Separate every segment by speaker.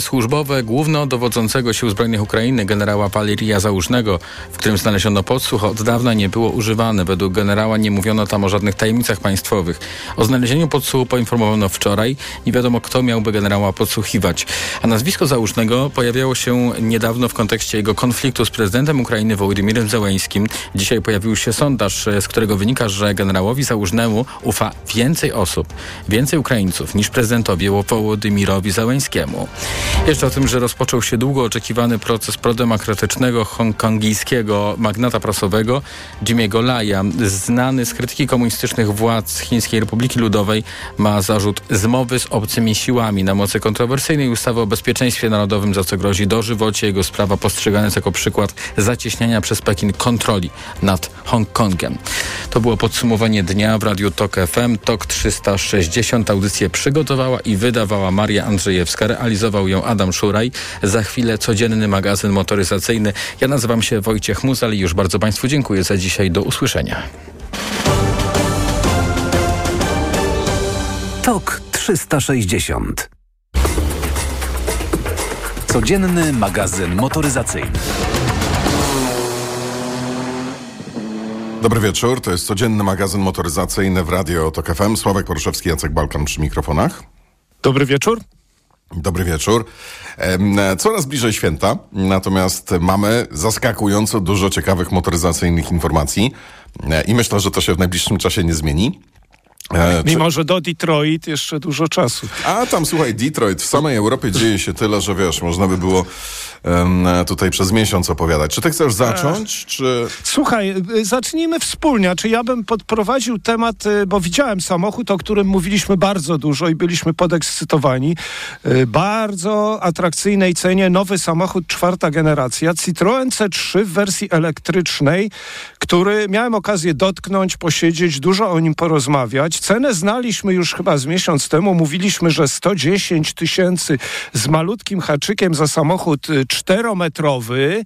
Speaker 1: Służbowe głównodowodzącego Sił Zbrojnych Ukrainy generała Paliria Załużnego, w którym znaleziono podsłuch, od dawna nie było używane. Według generała nie mówiono tam o żadnych tajemnicach państwowych. O znalezieniu podsłuchu poinformowano wczoraj. Nie wiadomo, kto miałby generała podsłuchiwać. A nazwisko Załużnego pojawiało się niedawno w kontekście jego konfliktu z prezydentem Ukrainy Wołodymirem Zełeńskim. Dzisiaj pojawił się sondaż, z którego wynika, że generałowi Załużnemu ufa więcej osób, więcej Ukraińców niż prezydentowi Wołodymirowi Zełeńskiemu. Jeszcze o tym, że rozpoczął się długo oczekiwany proces prodemokratycznego hongkongijskiego magnata prasowego Jimmy'ego Laya. Znany z krytyki komunistycznych władz Chińskiej Republiki Ludowej ma zarzut zmowy z obcymi siłami na mocy kontrowersyjnej ustawy o bezpieczeństwie narodowym, za co grozi dożywocie. Jego sprawa postrzegana jest jako przykład zacieśniania przez Pekin kontroli nad Hongkongiem. To było podsumowanie dnia w Radiu TOK FM. TOK 360 audycję przygotowała i wydawała Maria Andrzejewska. Realizował ją Adam Szuraj. Za chwilę codzienny magazyn motoryzacyjny. Ja nazywam się Wojciech Muzal i już bardzo Państwu dziękuję za dzisiaj. Do usłyszenia.
Speaker 2: TOK 360 Codzienny magazyn motoryzacyjny.
Speaker 3: Dobry wieczór, to jest codzienny magazyn motoryzacyjny w Radio TOK FM. Sławek Poruszewski, Jacek Balkan przy mikrofonach.
Speaker 4: Dobry wieczór.
Speaker 3: Dobry wieczór. Coraz bliżej święta, natomiast mamy zaskakująco dużo ciekawych motoryzacyjnych informacji i myślę, że to się w najbliższym czasie nie zmieni.
Speaker 4: E, Mimo, że do Detroit jeszcze dużo czasu.
Speaker 3: A tam, słuchaj, Detroit, w samej Europie dzieje się tyle, że wiesz, można by było um, tutaj przez miesiąc opowiadać. Czy ty chcesz zacząć, czy...
Speaker 4: Słuchaj, y, zacznijmy wspólnie. Czy ja bym podprowadził temat, y, bo widziałem samochód, o którym mówiliśmy bardzo dużo i byliśmy podekscytowani. Y, bardzo atrakcyjnej cenie nowy samochód czwarta generacja, Citroen C3 w wersji elektrycznej, który miałem okazję dotknąć, posiedzieć, dużo o nim porozmawiać. Cenę znaliśmy już chyba z miesiąc temu. Mówiliśmy, że 110 tysięcy z malutkim haczykiem za samochód czterometrowy,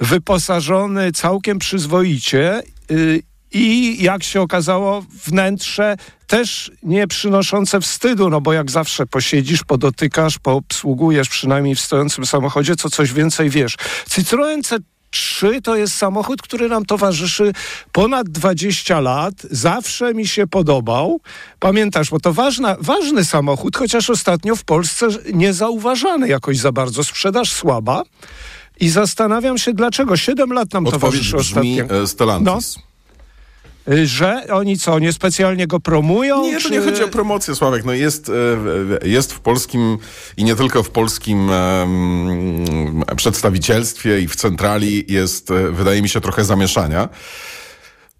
Speaker 4: wyposażony całkiem przyzwoicie. Y, I jak się okazało, wnętrze też nie przynoszące wstydu, no bo jak zawsze posiedzisz, podotykasz, poobsługujesz przynajmniej w stojącym samochodzie, co coś więcej wiesz. Citroen 3 to jest samochód, który nam towarzyszy ponad 20 lat. Zawsze mi się podobał. Pamiętasz, bo to ważna, ważny samochód, chociaż ostatnio w Polsce niezauważany jakoś za bardzo. Sprzedaż słaba. I zastanawiam się, dlaczego. Siedem lat nam
Speaker 3: Odpowiedź
Speaker 4: towarzyszy
Speaker 3: brzmi
Speaker 4: ostatnio.
Speaker 3: e, Stellantis.
Speaker 4: No. Y, Że oni co, niespecjalnie go promują?
Speaker 3: Nie, to
Speaker 4: czy...
Speaker 3: nie chodzi o promocję, Sławek. No jest, e, jest w polskim i nie tylko w polskim em, przedstawicielstwie i w centrali jest, e, wydaje mi się, trochę zamieszania.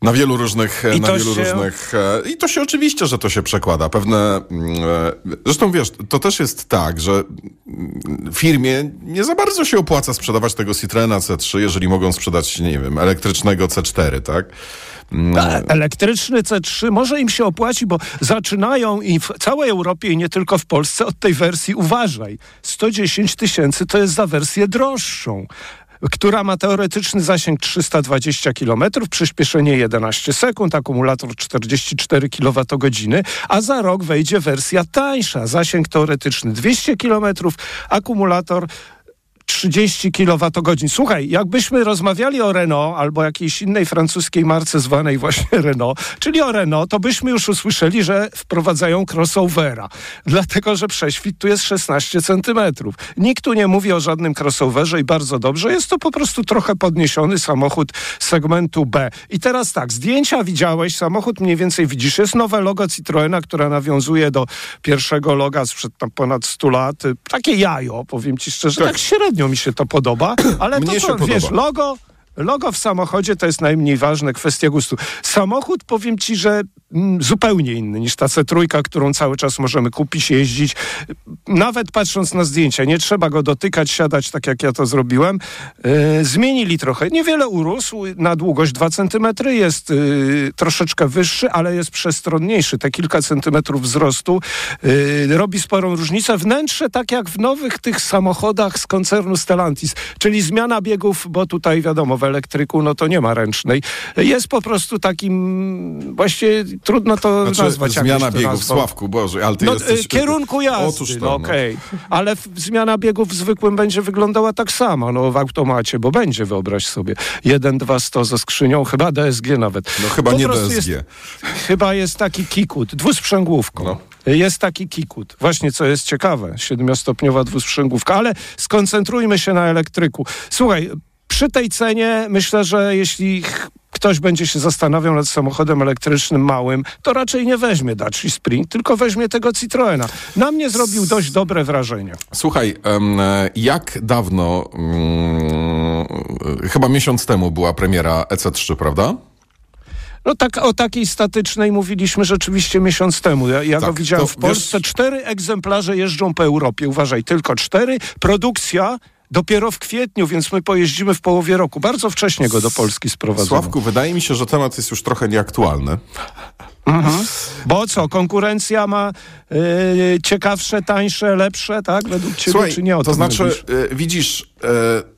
Speaker 3: Na wielu różnych,
Speaker 4: I
Speaker 3: na
Speaker 4: to
Speaker 3: wielu
Speaker 4: się-
Speaker 3: różnych. e, I to się oczywiście, że to się przekłada. Pewne. mm, e, Zresztą wiesz, to też jest tak, że mm, firmie nie za bardzo się opłaca sprzedawać tego Citroena C3, jeżeli mogą sprzedać, nie wiem, elektrycznego C4, tak? Mm,
Speaker 4: E, Elektryczny C3 może im się opłaci, bo zaczynają i w całej Europie i nie tylko w Polsce od tej wersji uważaj. 110 tysięcy to jest za wersję droższą która ma teoretyczny zasięg 320 km, przyspieszenie 11 sekund, akumulator 44 kWh, a za rok wejdzie wersja tańsza, zasięg teoretyczny 200 km, akumulator 30 kWh. Słuchaj, jakbyśmy rozmawiali o Renault albo jakiejś innej francuskiej marce zwanej właśnie Renault, czyli o Renault, to byśmy już usłyszeli, że wprowadzają crossovera. Dlatego, że prześwit tu jest 16 centymetrów. Nikt tu nie mówi o żadnym crossoverze i bardzo dobrze. Jest to po prostu trochę podniesiony samochód segmentu B. I teraz tak, zdjęcia widziałeś, samochód mniej więcej widzisz. Jest nowe logo Citroena, które nawiązuje do pierwszego loga sprzed tam ponad 100 lat. Takie jajo, powiem ci szczerze.
Speaker 3: Tak.
Speaker 4: Tak, średnio mi się to podoba, ale
Speaker 3: Mnie
Speaker 4: to co, wiesz, logo... Logo w samochodzie to jest najmniej ważne, kwestia gustu. Samochód, powiem ci, że zupełnie inny niż ta C3, którą cały czas możemy kupić, jeździć. Nawet patrząc na zdjęcia, nie trzeba go dotykać, siadać tak jak ja to zrobiłem. E, zmienili trochę. Niewiele urósł, na długość 2 cm jest e, troszeczkę wyższy, ale jest przestronniejszy. Te kilka centymetrów wzrostu e, robi sporą różnicę. Wnętrze tak jak w nowych tych samochodach z koncernu Stellantis, czyli zmiana biegów, bo tutaj wiadomo, w elektryku no to nie ma ręcznej. Jest po prostu takim, właściwie trudno to
Speaker 3: Znaczy,
Speaker 4: nazwać.
Speaker 3: zmiana biegów,
Speaker 4: nazwą.
Speaker 3: Sławku, Boże, ale ty
Speaker 4: No,
Speaker 3: jesteś...
Speaker 4: y, kierunku jazdy,
Speaker 3: Otóż to,
Speaker 4: no,
Speaker 3: no.
Speaker 4: okej. Ale f- zmiana biegów w zwykłym będzie wyglądała tak samo, no w automacie, bo będzie, wyobraź sobie. 1, 2, 100 ze skrzynią, chyba DSG nawet.
Speaker 3: No chyba
Speaker 4: Po
Speaker 3: nie DSG.
Speaker 4: Jest, chyba jest taki kikut, dwusprzęgłówką.
Speaker 3: No.
Speaker 4: Jest taki kikut. Właśnie, co jest ciekawe, siedmiostopniowa dwusprzęgłówka. Ale skoncentrujmy się na elektryku. Słuchaj, przy tej cenie myślę, że jeśli ktoś będzie się zastanawiał nad samochodem elektrycznym małym, to raczej nie weźmie Dacia Spring, tylko weźmie tego Citroena. Na mnie zrobił dość dobre wrażenie.
Speaker 3: Słuchaj, e, jak dawno, mm, chyba miesiąc temu była premiera EC3, prawda?
Speaker 4: No tak, o takiej statycznej mówiliśmy rzeczywiście miesiąc temu. Ja, ja
Speaker 3: Tak,
Speaker 4: go widziałem w Polsce.
Speaker 3: wiesz-
Speaker 4: Cztery egzemplarze jeżdżą po Europie. Uważaj, tylko cztery. Produkcja dopiero w kwietniu, więc my pojeździmy w połowie roku. Bardzo wcześnie go do Polski sprowadzono.
Speaker 3: Sławku, wydaje mi się, że temat jest już trochę nieaktualny.
Speaker 4: Bo co, konkurencja ma yy, ciekawsze, tańsze, lepsze, tak? Według ciebie,
Speaker 3: Słuchaj,
Speaker 4: czy nie o
Speaker 3: to znaczy, e, widzisz, e,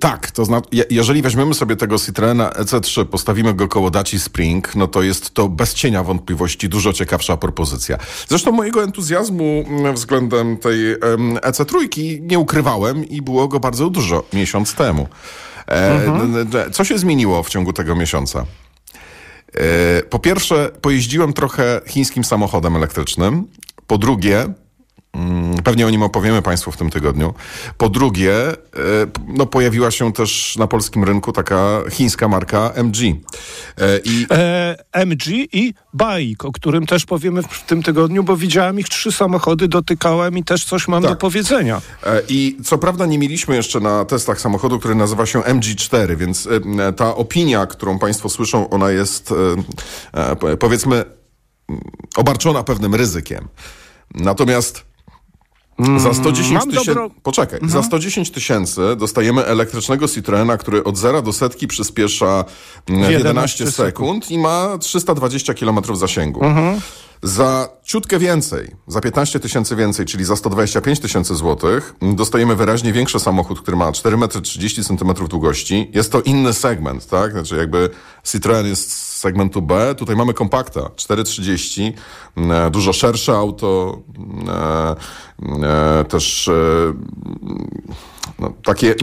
Speaker 3: tak, to znaczy, jeżeli weźmiemy sobie tego Citroena EC3, postawimy go koło Daci Spring, no to jest to bez cienia wątpliwości dużo ciekawsza propozycja. Zresztą mojego entuzjazmu mm, względem tej em, EC3 nie ukrywałem i było go bardzo dużo miesiąc temu. E,
Speaker 4: Mhm.
Speaker 3: Co się zmieniło w ciągu tego miesiąca? E, Po pierwsze, pojeździłem trochę chińskim samochodem elektrycznym. Po drugie, pewnie o nim opowiemy Państwu w tym tygodniu. Po drugie, e, no, pojawiła się też na polskim rynku taka chińska marka MG. E, I
Speaker 4: E, MG i Bike, o którym też powiemy w, tym tygodniu, bo widziałem ich trzy samochody, dotykałem i też coś mam
Speaker 3: Tak.
Speaker 4: do powiedzenia.
Speaker 3: E, I co prawda nie mieliśmy jeszcze na testach samochodu, który nazywa się MG4, więc ta opinia, którą Państwo słyszą, ona jest po- powiedzmy mm, obarczona pewnym ryzykiem. Natomiast za 110
Speaker 4: Mm, mam
Speaker 3: tysięcy.
Speaker 4: dobro- Mhm.
Speaker 3: Poczekaj, za 110 tysięcy dostajemy elektrycznego Citroena, który od zera do setki przyspiesza mm, w 11
Speaker 4: 11
Speaker 3: sekund i ma 320 km zasięgu.
Speaker 4: Mhm.
Speaker 3: Za ciutkę więcej, za 15 tysięcy więcej, czyli za 125 tysięcy złotych, dostajemy wyraźnie większy samochód, który ma 4 metry 30 centymetrów długości. Jest to inny segment, tak? Znaczy jakby Citroen jest z segmentu B, tutaj mamy kompakta 430, e, dużo szersze auto, e, e, też no, takie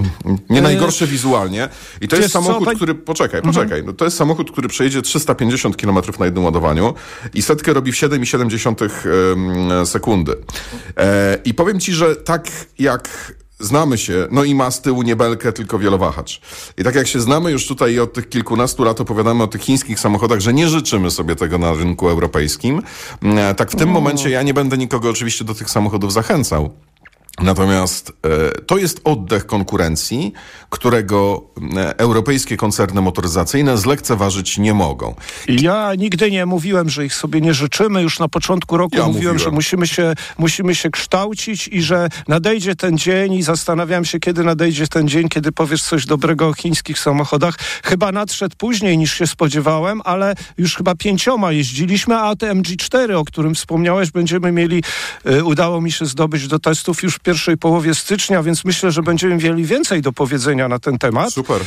Speaker 3: nie najgorsze wizualnie. I to jest
Speaker 4: wiesz co,
Speaker 3: samochód,
Speaker 4: pań-
Speaker 3: który... Poczekaj, poczekaj. No, to jest samochód, który przejedzie 350 km na jednym ładowaniu i setkę robi w 7,7 em, sekundy. E, I powiem ci, że tak jak znamy się, no i ma z tyłu nie belkę, tylko wielowahacz. I tak jak się znamy już tutaj od tych kilkunastu lat opowiadamy o tych chińskich samochodach, że nie życzymy sobie tego na rynku europejskim, e, tak w tym momencie ja nie będę nikogo oczywiście do tych samochodów zachęcał. Natomiast e, to jest oddech konkurencji, którego e, europejskie koncerny motoryzacyjne zlekceważyć nie mogą.
Speaker 4: I Ja nigdy nie mówiłem, że ich sobie nie życzymy. Już na początku roku
Speaker 3: Ja
Speaker 4: mówiłem,
Speaker 3: mówiłem.
Speaker 4: że musimy się, musimy się kształcić i że nadejdzie ten dzień i zastanawiam się, kiedy nadejdzie ten dzień, kiedy powiesz coś dobrego o chińskich samochodach. Chyba nadszedł później niż się spodziewałem, ale już chyba pięcioma jeździliśmy, a te MG4, o którym wspomniałeś, będziemy mieli, y, udało mi się zdobyć do testów już pierwszej połowie stycznia, więc myślę, że będziemy mieli więcej do powiedzenia na ten temat.
Speaker 3: Super.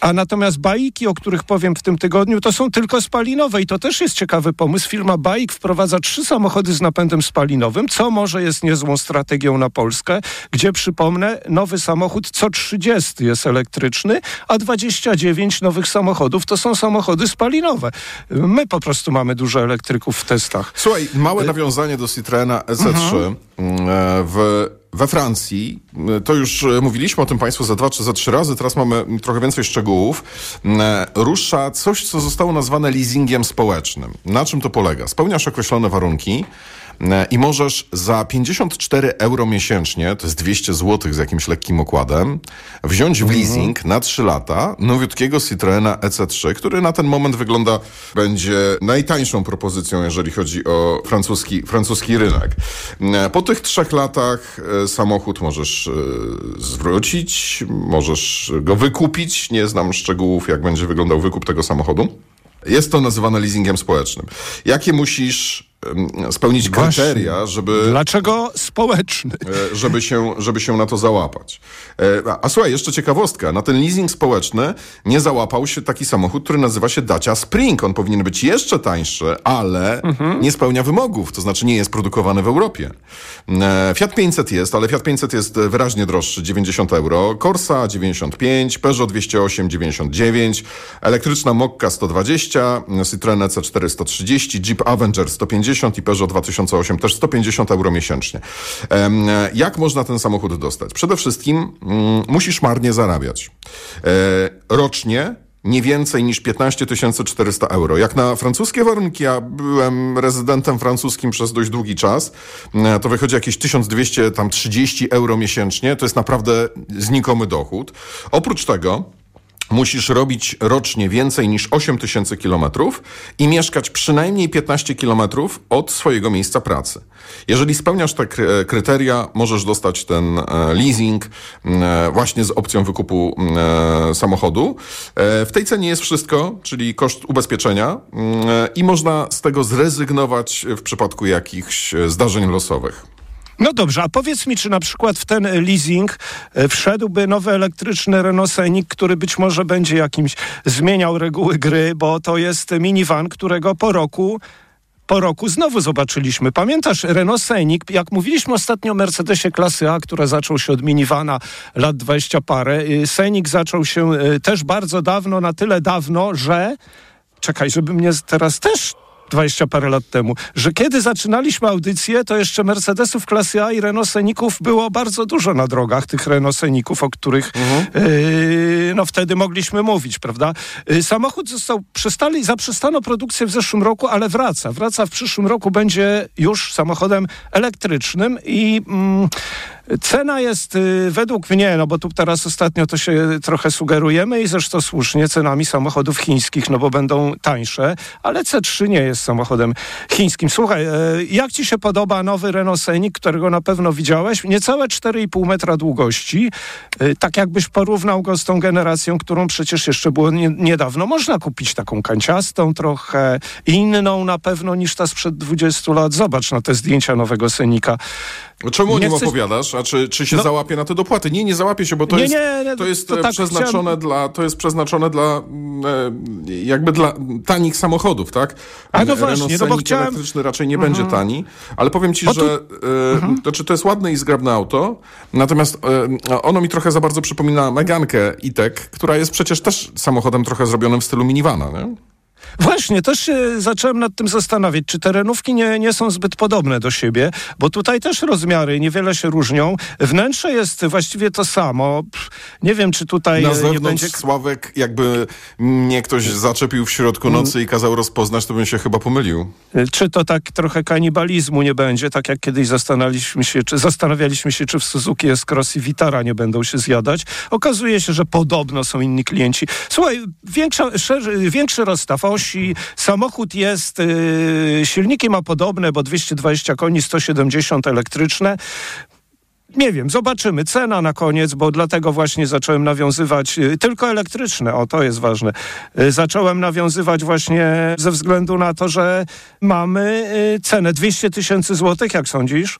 Speaker 4: A natomiast bajki, o których powiem w tym tygodniu, to są tylko spalinowe i to też jest ciekawy pomysł. Firma Bajk wprowadza trzy samochody z napędem spalinowym, co może jest niezłą strategią na Polskę, gdzie przypomnę, nowy samochód co 30 jest elektryczny, a 29 nowych samochodów to są samochody spalinowe. My po prostu mamy dużo elektryków w testach.
Speaker 3: Słuchaj, małe nawiązanie do Citroena EC3 e, w, we Francji. e, To już e, mówiliśmy o tym Państwu za dwa czy za trzy razy, teraz mamy trochę więcej szczegółów. E, Rusza coś, co zostało nazwane leasingiem społecznym. Na czym to polega? Spełniasz określone warunki i możesz za 54 euro miesięcznie, to jest 200 zł z jakimś lekkim okładem, wziąć w leasing na 3 lata nowiutkiego Citroena EC3, który na ten moment wygląda, będzie najtańszą propozycją, jeżeli chodzi o francuski, francuski rynek. E, Po tych trzech latach e, samochód możesz e, zwrócić, możesz go wykupić. Nie znam szczegółów, jak będzie wyglądał wykup tego samochodu. Jest to nazywane leasingiem społecznym. Jakie musisz spełnić
Speaker 4: Właśnie.
Speaker 3: kryteria, żeby...
Speaker 4: Dlaczego społeczny?
Speaker 3: e, żeby się, żeby się na to załapać. E, A, a słuchaj, jeszcze ciekawostka. Na ten leasing społeczny nie załapał się taki samochód, który nazywa się Dacia Spring. On powinien być jeszcze tańszy, ale nie spełnia wymogów, to znaczy nie jest produkowany w Europie. E, Fiat 500 jest, ale Fiat 500 jest wyraźnie droższy, 90 euro. Corsa 95, Peugeot 208 99, elektryczna Mokka 120, Citroen EC4 130, Jeep Avenger 150 i Peugeot 2008 też 150 euro miesięcznie. Em, Jak można ten samochód dostać? Przede wszystkim mm, musisz marnie zarabiać. E, rocznie nie więcej niż 15 400 euro. Jak na francuskie warunki, ja byłem rezydentem francuskim przez dość długi czas, e, to wychodzi jakieś 1230 euro miesięcznie. To jest naprawdę znikomy dochód. Oprócz tego musisz robić rocznie więcej niż 8 tysięcy kilometrów i mieszkać przynajmniej 15 kilometrów od swojego miejsca pracy. Jeżeli spełniasz te kry- kryteria, możesz dostać ten e, leasing e, właśnie z opcją wykupu e, samochodu. W tej cenie jest wszystko, czyli koszt ubezpieczenia i można z tego zrezygnować w przypadku jakichś zdarzeń losowych.
Speaker 4: No dobrze, a powiedz mi, czy na przykład w ten leasing e, wszedłby nowy elektryczny Renault Scenic, który być może będzie jakimś zmieniał reguły gry, bo to jest minivan, którego po roku po roku znowu zobaczyliśmy. Pamiętasz Renault Scenic, jak mówiliśmy ostatnio o Mercedesie klasy A, która zaczął się od minivana lat 20 parę. y, Scenic zaczął się y, też bardzo dawno, na tyle dawno, że czekaj, żeby mnie teraz też 20 parę lat temu, że kiedy zaczynaliśmy audycję, to jeszcze Mercedesów klasy A i Renault Sceników było bardzo dużo na drogach, tych Renault Sceników, o których yy, no wtedy mogliśmy mówić, prawda? Yy, samochód został, przestali, zaprzestano produkcję w zeszłym roku, ale wraca. Wraca w przyszłym roku, będzie już samochodem elektrycznym i mm, Cena jest y, według mnie, no bo tu teraz ostatnio to się trochę sugerujemy i zresztą słusznie cenami samochodów chińskich, no bo będą tańsze, ale C3 nie jest samochodem chińskim. Słuchaj, e, jak ci się podoba nowy Renault Scenic, którego na pewno widziałeś? Niecałe 4,5 metra długości, e, tak jakbyś porównał go z tą generacją, którą przecież jeszcze było nie, niedawno. Można kupić taką kanciastą trochę, inną na pewno niż ta sprzed 20 lat. Zobacz na te zdjęcia nowego Scenica.
Speaker 3: Czemu o
Speaker 4: Nie
Speaker 3: nim
Speaker 4: chcesz-
Speaker 3: opowiadasz? A czy, czy się
Speaker 4: No-
Speaker 3: załapie na te dopłaty? Nie, nie załapie się, bo to
Speaker 4: Nie,
Speaker 3: jest,
Speaker 4: nie, nie,
Speaker 3: to jest
Speaker 4: to tak
Speaker 3: przeznaczone
Speaker 4: chciałem-
Speaker 3: dla, to jest przeznaczone dla mm, e, jakby dla tanich samochodów, tak?
Speaker 4: A no
Speaker 3: Renault
Speaker 4: właśnie, no bo chciałem-
Speaker 3: elektryczny raczej nie będzie tani, ale powiem ci,
Speaker 4: tu-
Speaker 3: że e, to, czy to jest ładne i zgrabne auto, natomiast e, ono mi trochę za bardzo przypomina Megankę E-Tech, która jest przecież też samochodem trochę zrobionym w stylu minivana, nie?
Speaker 4: Właśnie, też się zacząłem nad tym zastanawiać, czy terenówki nie, nie są zbyt podobne do siebie, bo tutaj też rozmiary niewiele się różnią. Wnętrze jest właściwie to samo. Nie wiem, czy tutaj
Speaker 3: Na
Speaker 4: e, nie
Speaker 3: zewnątrz
Speaker 4: będzie...
Speaker 3: Sławek, jakby mnie ktoś zaczepił w środku nocy i kazał rozpoznać, to bym się chyba pomylił.
Speaker 4: Czy to tak trochę kanibalizmu nie będzie, tak jak kiedyś zastanawialiśmy się, czy, zastanawialiśmy się, czy w Suzuki S-Cross i Vitara nie będą się zjadać. Okazuje się, że podobno są inni klienci. Słuchaj, większa, szerzy, większy rozstaw osi, samochód jest, yy, silniki ma podobne, bo 220 koni, 170 elektryczne. Nie wiem, zobaczymy. Cena na koniec, bo dlatego właśnie zacząłem nawiązywać, y, tylko elektryczne, o to jest ważne. Y, Zacząłem nawiązywać właśnie ze względu na to, że mamy y, cenę 200 tysięcy złotych, jak sądzisz?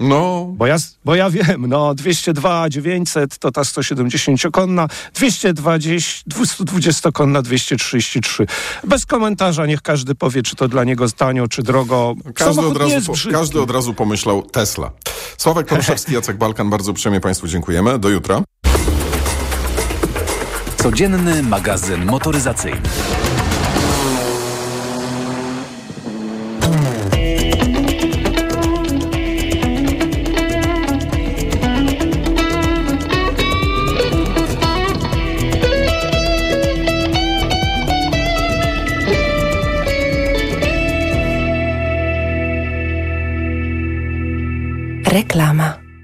Speaker 3: No,
Speaker 4: Bo ja, bo ja wiem, no 202, 900 to ta 170-konna, 220, 220-konna, 233. Bez komentarza, niech każdy powie, czy to dla niego tanio, czy drogo.
Speaker 3: każdy
Speaker 4: Samochód
Speaker 3: od, razu, po, każdy od razu pomyślał Tesla. Sławek Poruszewski, Jacek Balkan, bardzo uprzejmie Państwu dziękujemy. Do jutra.
Speaker 2: Codzienny magazyn motoryzacyjny.
Speaker 5: Reklama.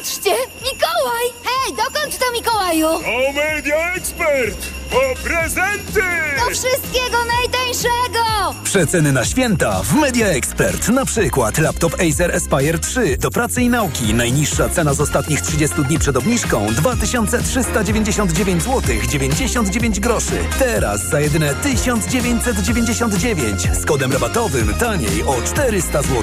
Speaker 6: Patrzcie! Mikołaj! Hej, dokąd to Mikołaju?
Speaker 7: O Media Expert! Po prezenty!
Speaker 6: Do wszystkiego najtańszego!
Speaker 2: Przeceny na święta w Media Expert. Na przykład laptop Acer Aspire 3 do pracy i nauki. Najniższa cena z ostatnich 30 dni przed obniżką 2399 zł 99 groszy. Teraz za jedyne 1999 z kodem rabatowym taniej o 400 zł.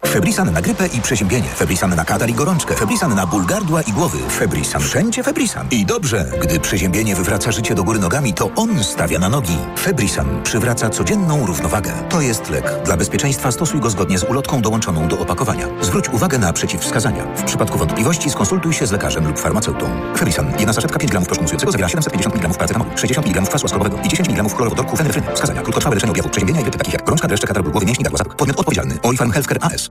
Speaker 8: Febrisan na grypę i przeziębienie. Febrisan na katar i gorączkę. Febrisan na ból gardła i głowy. Febrisan. Wszędzie Febrisan. I dobrze, gdy przeziębienie wywraca życie do góry nogami, to on stawia na nogi. Febrisan przywraca codzienną równowagę. To jest lek. Dla bezpieczeństwa stosuj go zgodnie z ulotką dołączoną do opakowania. Zwróć uwagę na przeciwwskazania. W przypadku wątpliwości skonsultuj się z lekarzem lub farmaceutą. Febrisan. Jedna saszetka 5 gramów proszku mówiącego zawiera 750 mg paracetamolu, 60 mg kwasu łaskowego i 10 mg chlorowodorku fenefryny. Wskazania. Krótkotrwałe leczenie objawów przeziębienia i grypy takich jak gorączka, dreszcze, katar ból głowy, mięśni, gardła. Podmiot odpowiedzialny. Healthcare AS.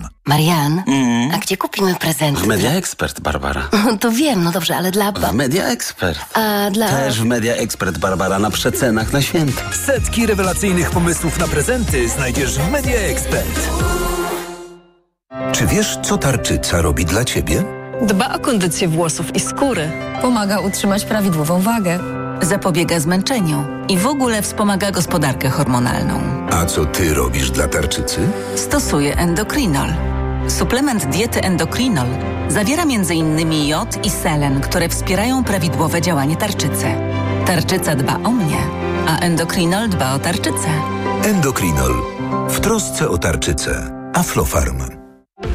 Speaker 9: Marian, a gdzie kupimy prezenty?
Speaker 10: W Media Expert, Barbara.
Speaker 9: To wiem, no dobrze, ale dla...
Speaker 10: W Media Expert.
Speaker 9: A dla...
Speaker 10: Też w Media Expert, Barbara, na przecenach na święta.
Speaker 2: Setki rewelacyjnych pomysłów na prezenty znajdziesz w Media Expert.
Speaker 8: Czy wiesz, co tarczyca robi dla ciebie?
Speaker 11: Dba o kondycję włosów i skóry. Pomaga utrzymać prawidłową wagę.
Speaker 12: Zapobiega zmęczeniu i w ogóle wspomaga gospodarkę hormonalną.
Speaker 8: A co ty robisz dla tarczycy?
Speaker 12: Stosuję endokrinol. Suplement diety endokrinol zawiera m.in. jod i selen, które wspierają prawidłowe działanie tarczycy. Tarczyca dba o mnie, a endokrinol dba o tarczycę.
Speaker 8: Endokrinol. W trosce o tarczycę. Aflofarm.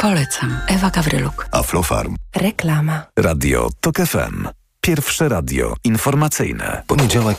Speaker 11: Polecam. Ewa Gawryluk.
Speaker 13: Aflofarm.
Speaker 14: Reklama.
Speaker 2: Radio TOK FM. Pierwsze radio informacyjne.
Speaker 10: Poniedziałek